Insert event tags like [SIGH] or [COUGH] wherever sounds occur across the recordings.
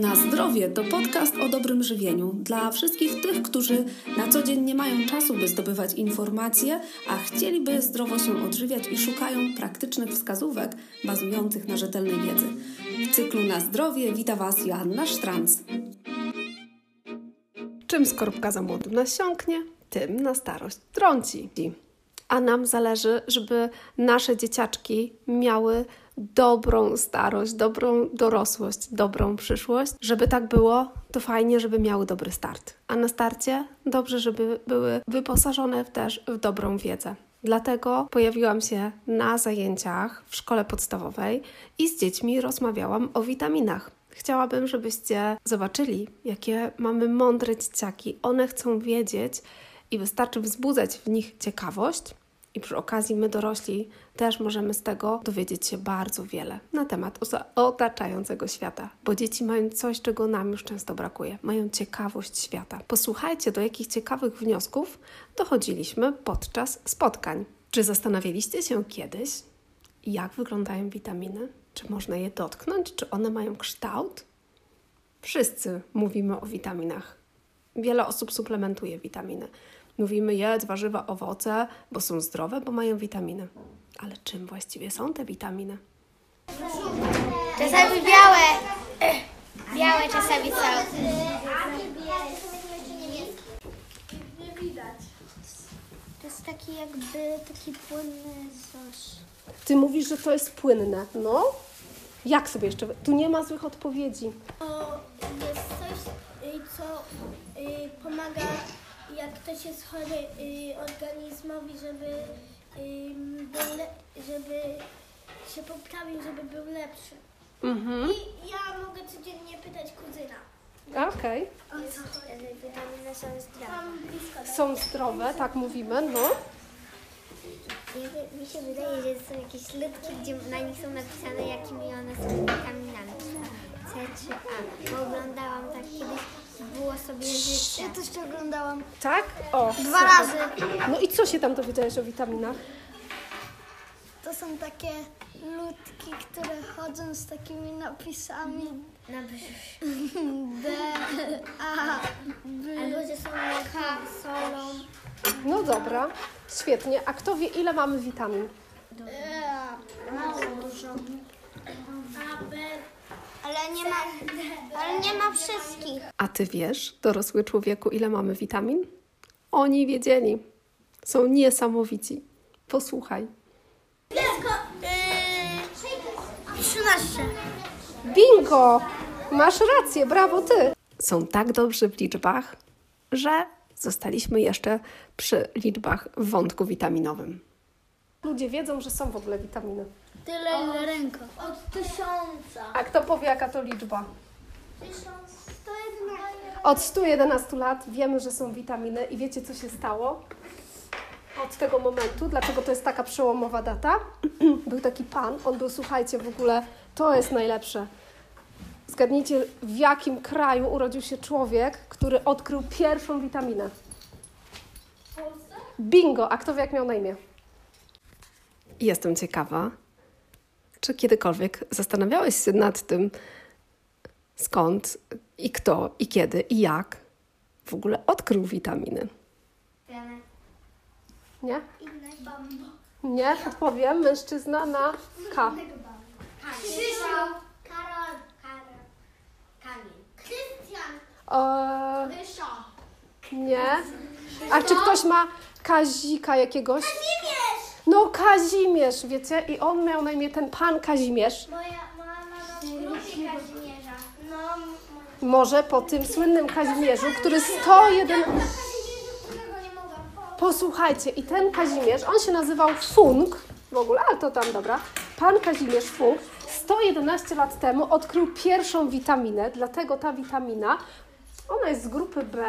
Na zdrowie to podcast o dobrym żywieniu dla wszystkich tych, którzy na co dzień nie mają czasu, by zdobywać informacje, a chcieliby zdrowo się odżywiać i szukają praktycznych wskazówek bazujących na rzetelnej wiedzy. W cyklu Na zdrowie wita Was Joanna Sztranc. Czym skorupka za młodu nasiąknie, tym na starość trąci. A nam zależy, żeby nasze dzieciaczki miały dobrą starość, dobrą dorosłość, dobrą przyszłość. Żeby tak było, to fajnie, żeby miały dobry start. A na starcie dobrze, żeby były wyposażone też w dobrą wiedzę. Dlatego pojawiłam się na zajęciach w szkole podstawowej i z dziećmi rozmawiałam o witaminach. Chciałabym, żebyście zobaczyli, jakie mamy mądre dzieciaki. One chcą wiedzieć i wystarczy wzbudzać w nich ciekawość, i przy okazji my dorośli też możemy z tego dowiedzieć się bardzo wiele na temat otaczającego świata, bo dzieci mają coś, czego nam już często brakuje. Mają ciekawość świata. Posłuchajcie, do jakich ciekawych wniosków dochodziliśmy podczas spotkań. Czy zastanawialiście się kiedyś, jak wyglądają witaminy? Czy można je dotknąć? Czy one mają kształt? Wszyscy mówimy o witaminach. Wiele osób suplementuje witaminy. Mówimy jedz warzywa, owoce, bo są zdrowe, bo mają witaminy. Ale czym właściwie są te witaminy? Czasami białe. Białe czasami są. Nie widać. To jest taki jakby taki płynny coś. Ty mówisz, że to jest płynne. No? Jak sobie jeszcze? Tu nie ma złych odpowiedzi. To jest coś, y, co y, pomaga, jak ktoś jest chory y, organizmowi, żeby, był le- żeby się poprawił, żeby był lepszy. Mhm. I ja mogę codziennie pytać kuzyna. Okej. Witaminy są zdrowe. Są zdrowe, tak mówimy, no. Mi się wydaje, że są jakieś ludki, gdzie na nich są napisane, jakimi one są witaminami. C czy A. Bo oglądałam tak kiedyś, było sobie życie. Ja też to oglądałam. Tak? O. Dwa razy. No i co się tam dowiedziałeś o witaminach? To są takie ludki, które chodzą z takimi napisami Na brzuch. D, A, B, Albo że są K, solą. No dobra, świetnie. A kto wie, ile mamy witamin? E, mało dużo. A, B, ale nie ma, ale nie ma wszystkich. A ty wiesz, dorosły człowieku, ile mamy witamin? Oni wiedzieli. Są niesamowici. Posłuchaj. Yy, 13. Bingo! Masz rację, brawo ty! Są tak dobrzy w liczbach, że zostaliśmy jeszcze przy liczbach w wątku witaminowym. Ludzie wiedzą, że są w ogóle witaminy. Tyle, ile ręka. Od tysiąca. A kto powie, jaka to liczba? Tysiąc, to jest Od 111 lat wiemy, że są witaminy i wiecie, co się stało od tego momentu, dlaczego to jest taka przełomowa data? [CLEARS THROAT] był taki pan, on był, słuchajcie, w ogóle, to jest najlepsze. Zgadnijcie, w jakim kraju urodził się człowiek, który odkrył pierwszą witaminę? Bingo! A kto wie, jak miał na imię? Jestem ciekawa, czy kiedykolwiek zastanawiałeś się nad tym, skąd i kto i kiedy i jak w ogóle odkrył witaminy? Nie? Nie, odpowiem. Mężczyzna na K. Krzysiu. Karol. Karol. Kamil. Krystian. Nie. A czy ktoś ma Kazika jakiegoś? Kazimierz. No Kazimierz, wiecie? I on miał na imię ten pan Kazimierz. Moja mama ma grupie Kazimierza. No, Może po tym słynnym Kazimierzu, który 101... Kazimierzu, którego nie mogłam po... Posłuchajcie, i ten Kazimierz, on się nazywał Funk w ogóle, ale to tam dobra. Pan Kazimierz Funk 111 lat temu odkrył pierwszą witaminę, dlatego ta witamina, ona jest z grupy B.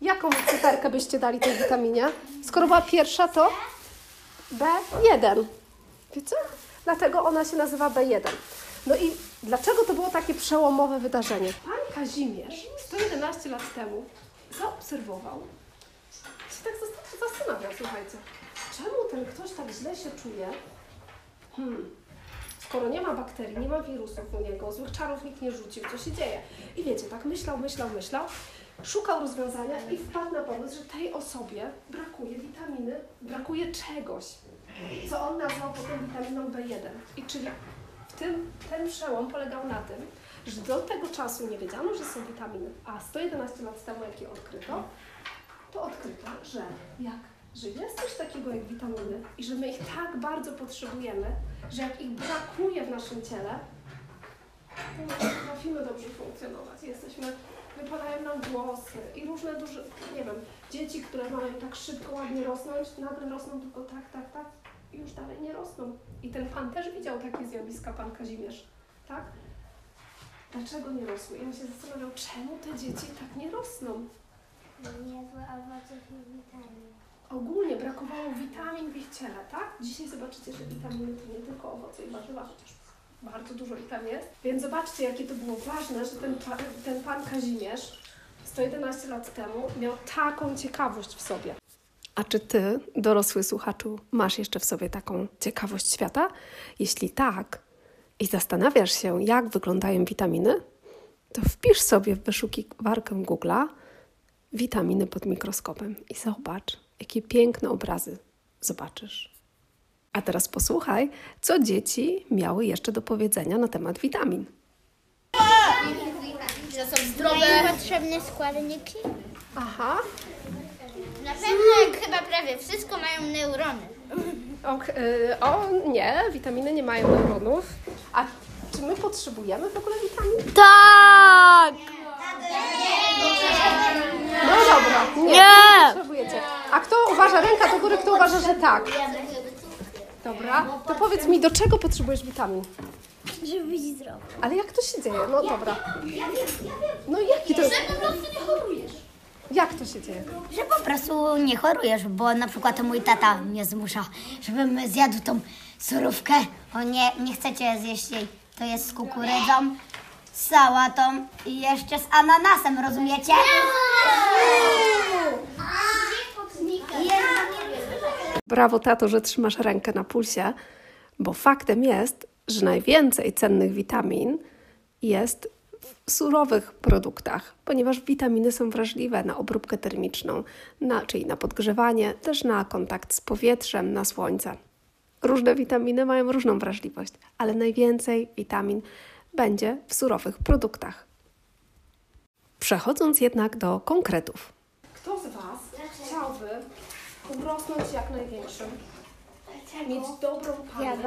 Jaką cyferkę byście dali tej witaminie? Skoro była pierwsza, to B1. Wiecie? Dlatego ona się nazywa B1. No i dlaczego to było takie przełomowe wydarzenie? Pan Kazimierz 111 lat temu zaobserwował, się tak zast- zastanawiam, słuchajcie, czemu ten ktoś tak źle się czuje? Hmm. skoro nie ma bakterii, nie ma wirusów u niego, złych czarów nikt nie rzucił, co się dzieje? I wiecie, tak myślał, myślał, myślał, szukał rozwiązania i wpadł na pomysł, że tej osobie brakuje witaminy, brakuje czegoś, co on nazwał potem witaminą B1. I czyli w tym, ten przełom polegał na tym, że do tego czasu nie wiedziano, że są witaminy, a 111 lat temu, jak je odkryto, to odkryto, że jak, że jest coś takiego jak witaminy i że my ich tak bardzo potrzebujemy, że jak ich brakuje w naszym ciele, to nie potrafimy dobrze funkcjonować. Jesteśmy, wypadają nam włosy i różne duże, nie wiem, dzieci, które mają tak szybko, ładnie rosnąć, nagle rosną tylko tak, tak, tak i już dalej nie rosną. I ten pan też widział takie zjawiska, pan Kazimierz, tak? Dlaczego nie rosły? I on się zastanawiał, czemu te dzieci tak nie rosną? Niezłe owoców i witamin. Ogólnie brakowało witamin w ich ciele, tak? Dzisiaj zobaczycie, że witaminy to nie tylko owoce i warzywa, chociaż bardzo dużo ich tam jest. Więc zobaczcie, jakie to było ważne, że ten, pa, ten pan Kazimierz 111 lat temu miał taką ciekawość w sobie. A czy ty, dorosły słuchaczu, masz jeszcze w sobie taką ciekawość świata? Jeśli tak i zastanawiasz się, jak wyglądają witaminy, to wpisz sobie w wyszukiwarkę Google'a witaminy pod mikroskopem i zobacz, jakie piękne obrazy zobaczysz. A teraz posłuchaj, co dzieci miały jeszcze do powiedzenia na temat witamin. Mają potrzebne składniki? Aha, Na pewno chyba prawie wszystko mają neurony. o, y, o nie, witaminy nie mają neuronów. A czy my potrzebujemy w ogóle witamin? Tak! No dobra, nie, nie potrzebujecie. A kto uważa, ręka do góry, kto uważa, że tak? Dobra, to powiedz mi, do czego potrzebujesz witamin? Żeby być zdrowy. Ale jak to się dzieje? No dobra. No jaki to jest? Jak to się dzieje? Że po prostu nie chorujesz, bo na przykład mój tata mnie zmusza, żebym zjadł tą surówkę. O nie, nie chcecie zjeść jej. To jest z kukurydzą, z sałatą i jeszcze z ananasem, rozumiecie? Brawo, tato, że trzymasz rękę na pulsie, bo faktem jest, że najwięcej cennych witamin jest w surowych produktach, ponieważ witaminy są wrażliwe na obróbkę termiczną, na, czyli na podgrzewanie, też na kontakt z powietrzem, na słońce. Różne witaminy mają różną wrażliwość, ale najwięcej witamin będzie w surowych produktach. Przechodząc jednak do konkretów. Kto z Was chciałby urosnąć jak największym? Mieć dobrą pamięć?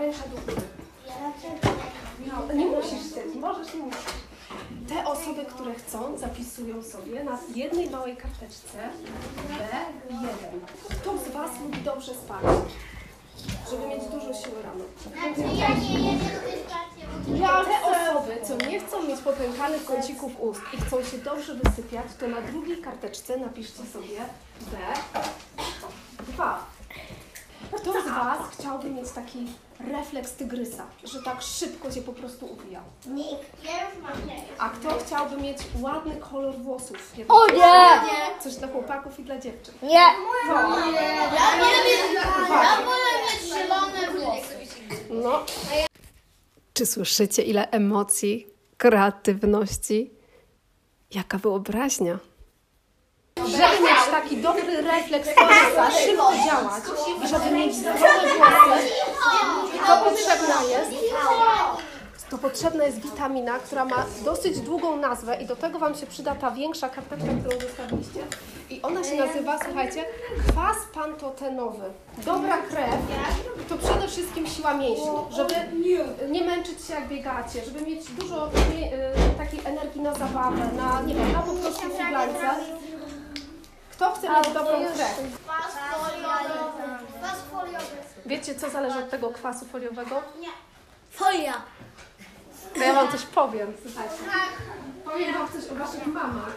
Ręka do góry. No, nie musisz chcieć, możesz, nie musisz. Te osoby, które chcą, zapisują sobie na jednej małej karteczce B1. Kto z Was lubi dobrze spać? Żeby mieć dużo siły rano. Te osoby, co nie chcą mieć popękanych kącików ust i chcą się dobrze wysypiać, to na drugiej karteczce napiszcie sobie B2. Kto z Was chciałby mieć taki refleks tygrysa, że tak szybko się po prostu uwija? A kto chciałby mieć ładny kolor włosów? O nie! Coś dla chłopaków i dla dziewczyn. Nie. No. Czy słyszycie, ile emocji, kreatywności? Jaka wyobraźnia? Żeby mieć taki dobry refleks tygrysa, szybko działać i żeby mieć zdrowe włosy, to potrzebna jest to potrzebna jest witamina, która ma dosyć długą nazwę i do tego Wam się przyda ta większa karteczka, którą zostawiliście. I ona się nazywa, słuchajcie, kwas pantotenowy. Dobra krew to przede wszystkim siła mięśni, żeby nie męczyć się jak biegacie, żeby mieć dużo y, takiej energii na zabawę, na, nie wiem, na po prostu figlańce. Kto chce mieć dobrą krew? Wiecie, co zależy od tego kwasu foliowego? Folia. Ja wam coś powiem, słuchajcie. Powiem wam coś o waszych mamach.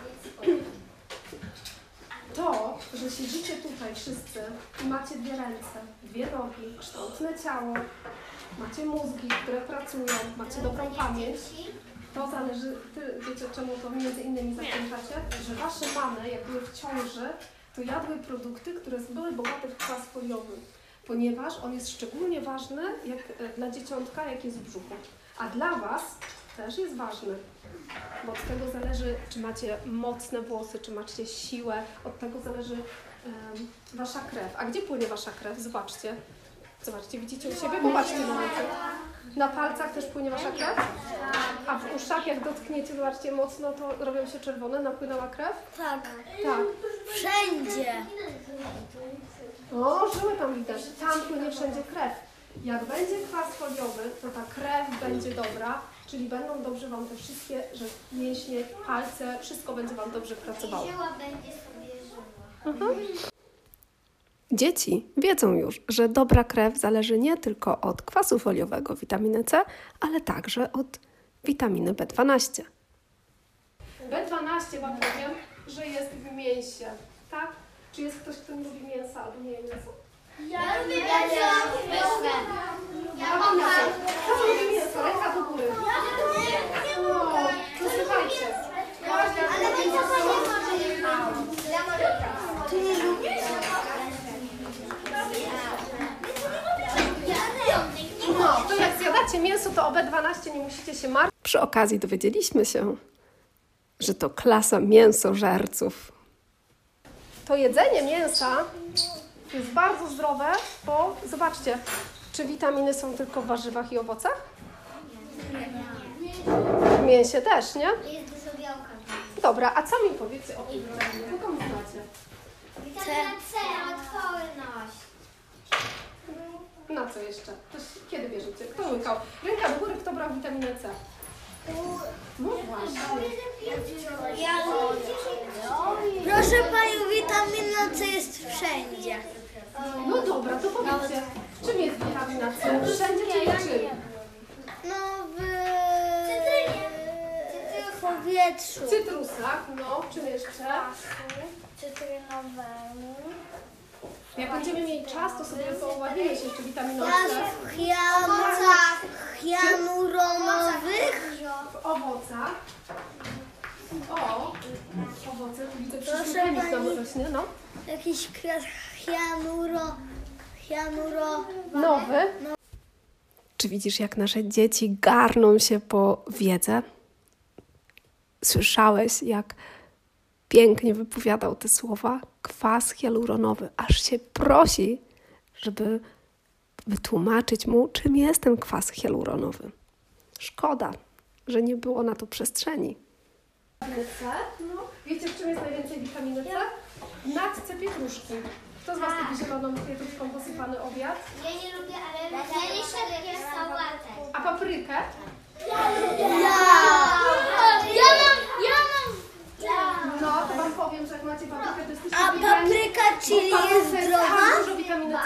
To, że siedzicie tutaj wszyscy i macie dwie ręce, dwie nogi, kształtne ciało, macie mózgi, które pracują, macie dobrą pamięć, to zależy, ty wiecie czemu to między innymi zakończacie, że wasze mamy, jak były w ciąży, to jadły produkty, które były bogate w kwas foliowy. ponieważ on jest szczególnie ważny jak, e, dla dzieciątka, jak jest w brzuchu. A dla Was też jest ważny, bo od tego zależy, czy macie mocne włosy, czy macie siłę, od tego zależy em, Wasza krew. A gdzie płynie Wasza krew? Zobaczcie. Zobaczcie, widzicie u siebie? Popatrzcie na ręce. Na palcach też płynie Wasza krew? A w uszach jak dotkniecie, zobaczcie mocno, to robią się czerwone, napłynęła krew? Tak. Tak. Wszędzie. O, żyły tam widać. Tam płynie wszędzie krew. Jak będzie kwas foliowy, to ta krew będzie dobra, czyli będą dobrze Wam te wszystkie, że mięśnie, palce, wszystko będzie Wam dobrze pracowało. Żyła będzie sobie żyła. Dzieci wiedzą już, że dobra krew zależy nie tylko od kwasu foliowego, witaminy C, ale także od witaminy B12. B12 Wam powiem, że jest w mięsie, tak? Czy jest ktoś, kto nie lubi mięsa albo nie je mięsa? Ja lubię mięso. Ręka do góry. No, słuchajcie. Ale to nie może. Ty nie lubisz? No, to jak zjadacie mięso, to o B12 nie musicie się martwić. Przy okazji dowiedzieliśmy się, że to klasa mięsożerców. To jedzenie mięsa jest bardzo zdrowe, bo zobaczcie, czy witaminy są tylko w warzywach i owocach? W mięsie też, nie? Jest dużo białka. Dobra, a co mi powiecie o witaminie? Kogo znacie? Witamina C, odporność. Na co jeszcze? Ktoś, kiedy bierzecie? Kto łykał? Ręka do góry, kto brał witaminę C? No właśnie. Proszę Panią, witamina C jest wszędzie. No dobra, to powiedzcie, czym jest witamina C? Wszędzie czy nie czym? No w... w powietrzu. W cytrusach, no, czym jeszcze? Cytrynowemu. Jak będziemy mieli czas, to sobie poładnimy się jeszcze witaminą C. Hianuronowych. W owocach. O, owoce, tu widzę przyszły chemik pani. rośnie, no. Jakiś kres hianuro... Hianuro... Nowy. Czy widzisz, jak nasze dzieci garną się po wiedzę? Słyszałeś, jak pięknie wypowiadał te słowa? Kwas hialuronowy. Aż się prosi, żeby wytłumaczyć mu, czym jest ten kwas hialuronowy. Szkoda, że nie było na to przestrzeni. No. Wiecie, w czym jest najwięcej witaminy C? W natce pietruszki. Kto z Was lubi zieloną pietruszką posypany obiad? Ja nie lubię, ale ja nie lubię sałatę. A paprykę? Ja mam... Ja mam... No, to Wam powiem, że jak macie paprykę, to jesteście A papryka, bo czyli jest zdrowa? tak dużo witaminy C.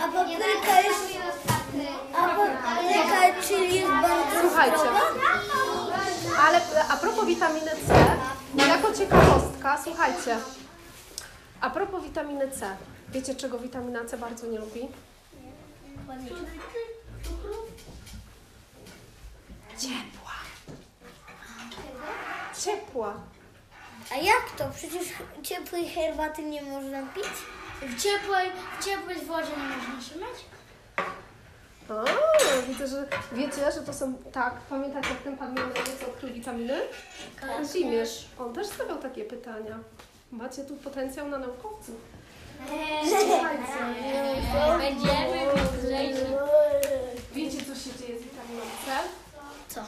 A papryka jest... A papryka, czyli jest bardzo Słuchajcie, ale a propos witaminy C, jako ciekawostka, słuchajcie, a propos witaminy C, wiecie czego witamina C bardzo nie lubi? Ciepła. Ciepła. A jak to? Przecież ciepłej herbaty nie można pić? W ciepłej, w ciepłej wodzie nie można się myć? O, widzę, że wiecie, że to są, tak, pamiętacie jak ten pan miał co odkrył witaminy? Kazimierz, on też stawiał takie pytania. Macie tu potencjał na naukowców. Słuchajcie, Będziemy mądrzejsi. wiecie co się dzieje z witaminą C? Co?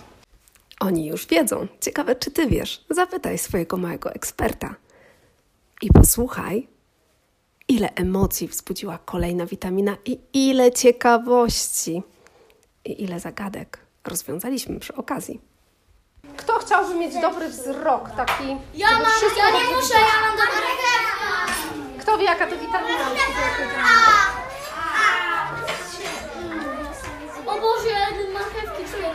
Oni już wiedzą. Ciekawe, czy ty wiesz. Zapytaj swojego małego eksperta. I posłuchaj, ile emocji wzbudziła kolejna witamina i ile ciekawości i ile zagadek rozwiązaliśmy przy okazji. Kto chciałby mieć dobry wzrok, taki... Ja mam, wszystko ja nie muszę, ja mam dobre Kto wie, jaka to witamina? O Boże, marchewki czuję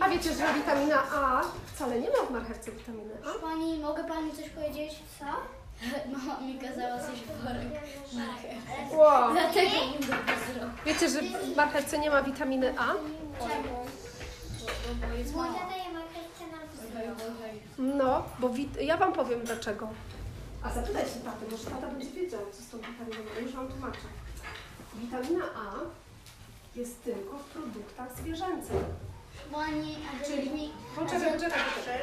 A wiecie, że witamina A wcale nie ma w marchewce witaminy A? pani, mogę pani coś powiedzieć? Co? [LAUGHS] Mama mi kazała coś worek marchew. Wow. Dlatego. Wiecie, że w marchewce nie ma witaminy A? Mój tata je marchewkę na No, bo wit- ja Wam powiem dlaczego. A zapytaj się taty, może tata będzie wiedział, co z tą witaminą A. Już Wam tłumaczę. Witamina A jest tylko w produktach zwierzęcych. Bo oni, a Czyli, poczekaj, poczekaj, poczekaj.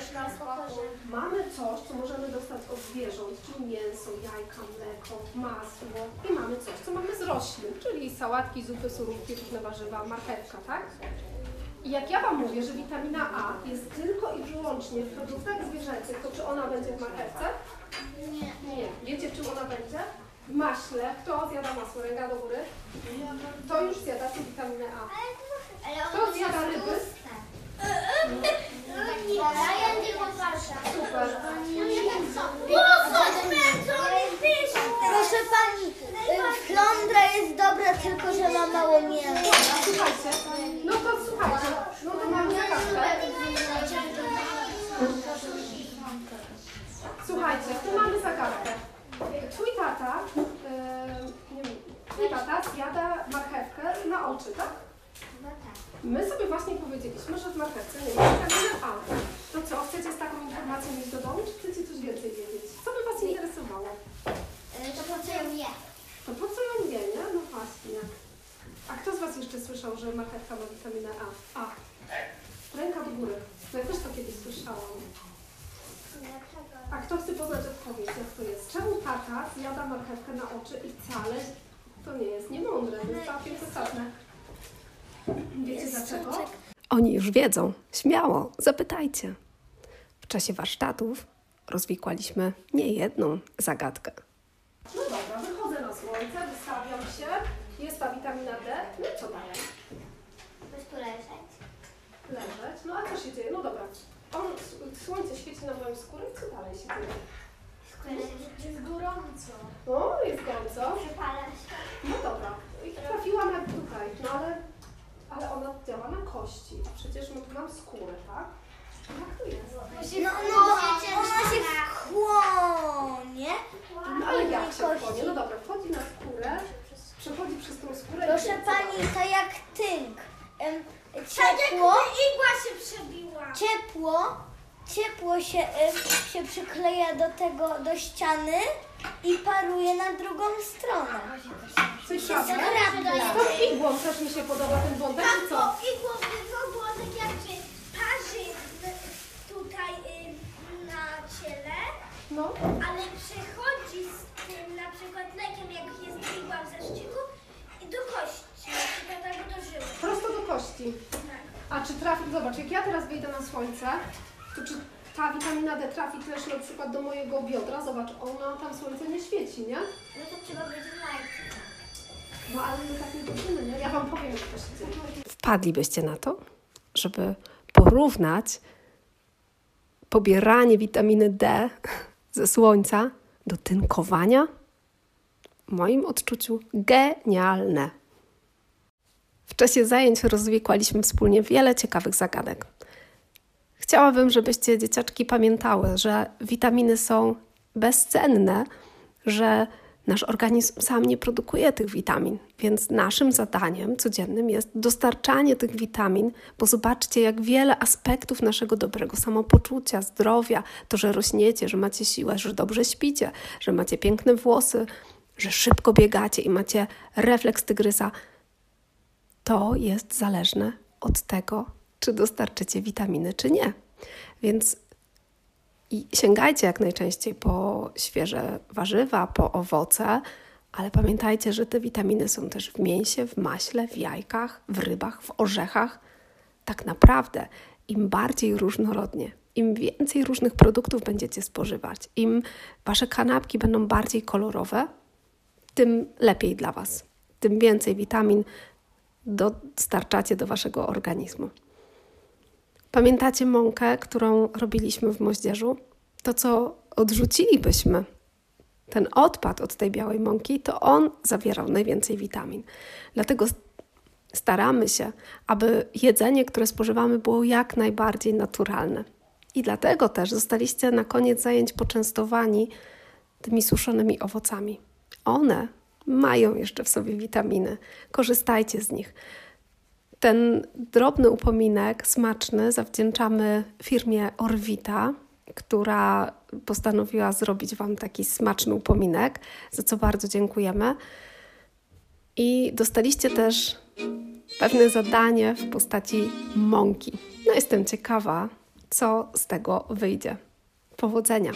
Mamy coś, co możemy dostać od zwierząt, czyli mięso, jajka, mleko, masło i mamy coś, co mamy z roślin, czyli sałatki, zupy, surówki, różne warzywa, marchewka, tak? I jak ja Wam mówię, że witamina A jest tylko i wyłącznie w produktach zwierzęcych, to czy ona będzie w marchewce? Nie. Nie. Wiecie, w czym ona będzie? W maśle. Kto zjada masło? Ręka do góry. To już zjada tę witaminę A. Kto zjada ryby? Proszę pani, flądra jest dobra, tylko że ma mało mięsa. Słuchajcie, no to słuchajcie, no to mam zagadkę. Słuchajcie, tu mamy zagadkę. Twój tata, yy, nie wiem, twój tata zjada marchewkę na oczy, tak? My sobie właśnie powiedzieliśmy, że w marchewce nie ma witaminy A. To co, chcecie z taką informacją iść do domu, czy chcecie coś więcej wiedzieć? Co by Was interesowało? To po co ją je? To po co ją je, nie? No właśnie. A kto z Was jeszcze słyszał, że marchewka ma witaminę A? A. Ręka do góry. To ja też to kiedyś słyszałam. A kto chce poznać odpowiedź, jak to jest? Czemu tata zjada marchewkę na oczy i wcale to nie jest niemądre, to jest całkiem zasadne. Wiecie dlaczego? Oni już wiedzą. Śmiało, zapytajcie. W czasie warsztatów rozwikłaliśmy niejedną zagadkę. No dobra, wychodzę na słońce, wystawiam się, jest ta witamina D, no i co dalej? Bez tu leżeć. Leżeć, no a co się dzieje? No dobra, on, słońce świeci na moją skórę i co dalej się dzieje? Jest gorąco. No, jest gorąco. Przepala się. No dobra, i trafiła na tutaj, no ale, ale ona działa na kości, a przecież my tu mam skórę, tak? Jak to jest? No, no, ona się wchłonie. No ale jak się wchodzi? No dobra, wchodzi na skórę, przechodzi przez tą skórę i Proszę pani, to jak tynk. Tak Ciepło, igła się przebiła. ciepło, ciepło się, się przykleja do tego, do ściany i paruje na drugą stronę. Coś skrapla. Z tą igłą też mi się podoba ten wątek, czy co? igłą było tak jakby parzy tutaj na ciele, No, ale przechodzi z tym na przykład lekiem, jak jest igła w zaszczyku i do kości, na przykład albo do żyły. prosto do kości. A czy trafi, zobacz, jak ja teraz wyjdę na słońce, to czy ta witamina D trafi też na przykład do mojego biodra? Zobacz, ona tam słońce nie świeci, nie? No to trzeba będzie light. No ale my tak nie robimy, nie? Ja Wam powiem, jak to się dzieje. Wpadlibyście na to, żeby porównać pobieranie witaminy D ze słońca do tynkowania? W moim odczuciu genialne. W czasie zajęć rozwikłaliśmy wspólnie wiele ciekawych zagadek. Chciałabym, żebyście dzieciaczki pamiętały, że witaminy są bezcenne, że nasz organizm sam nie produkuje tych witamin, więc naszym zadaniem codziennym jest dostarczanie tych witamin, bo zobaczcie, jak wiele aspektów naszego dobrego samopoczucia, zdrowia, to, że rośniecie, że macie siłę, że dobrze śpicie, że macie piękne włosy, że szybko biegacie i macie refleks tygrysa, to jest zależne od tego, czy dostarczycie witaminy, czy nie. Więc i sięgajcie jak najczęściej po świeże warzywa, po owoce, ale pamiętajcie, że te witaminy są też w mięsie, w maśle, w jajkach, w rybach, w orzechach. Tak naprawdę, im bardziej różnorodnie, im więcej różnych produktów będziecie spożywać, im wasze kanapki będą bardziej kolorowe, tym lepiej dla Was. Tym więcej witamin dostarczacie do waszego organizmu. Pamiętacie mąkę, którą robiliśmy w moździerzu? To, co odrzucilibyśmy, ten odpad od tej białej mąki, to on zawierał najwięcej witamin. Dlatego staramy się, aby jedzenie, które spożywamy, było jak najbardziej naturalne. I dlatego też zostaliście na koniec zajęć poczęstowani tymi suszonymi owocami. One mają jeszcze w sobie witaminy. Korzystajcie z nich. Ten drobny upominek, smaczny, zawdzięczamy firmie Orwita, która postanowiła zrobić Wam taki smaczny upominek, za co bardzo dziękujemy. I dostaliście też pewne zadanie w postaci mąki. No, jestem ciekawa, co z tego wyjdzie. Powodzenia!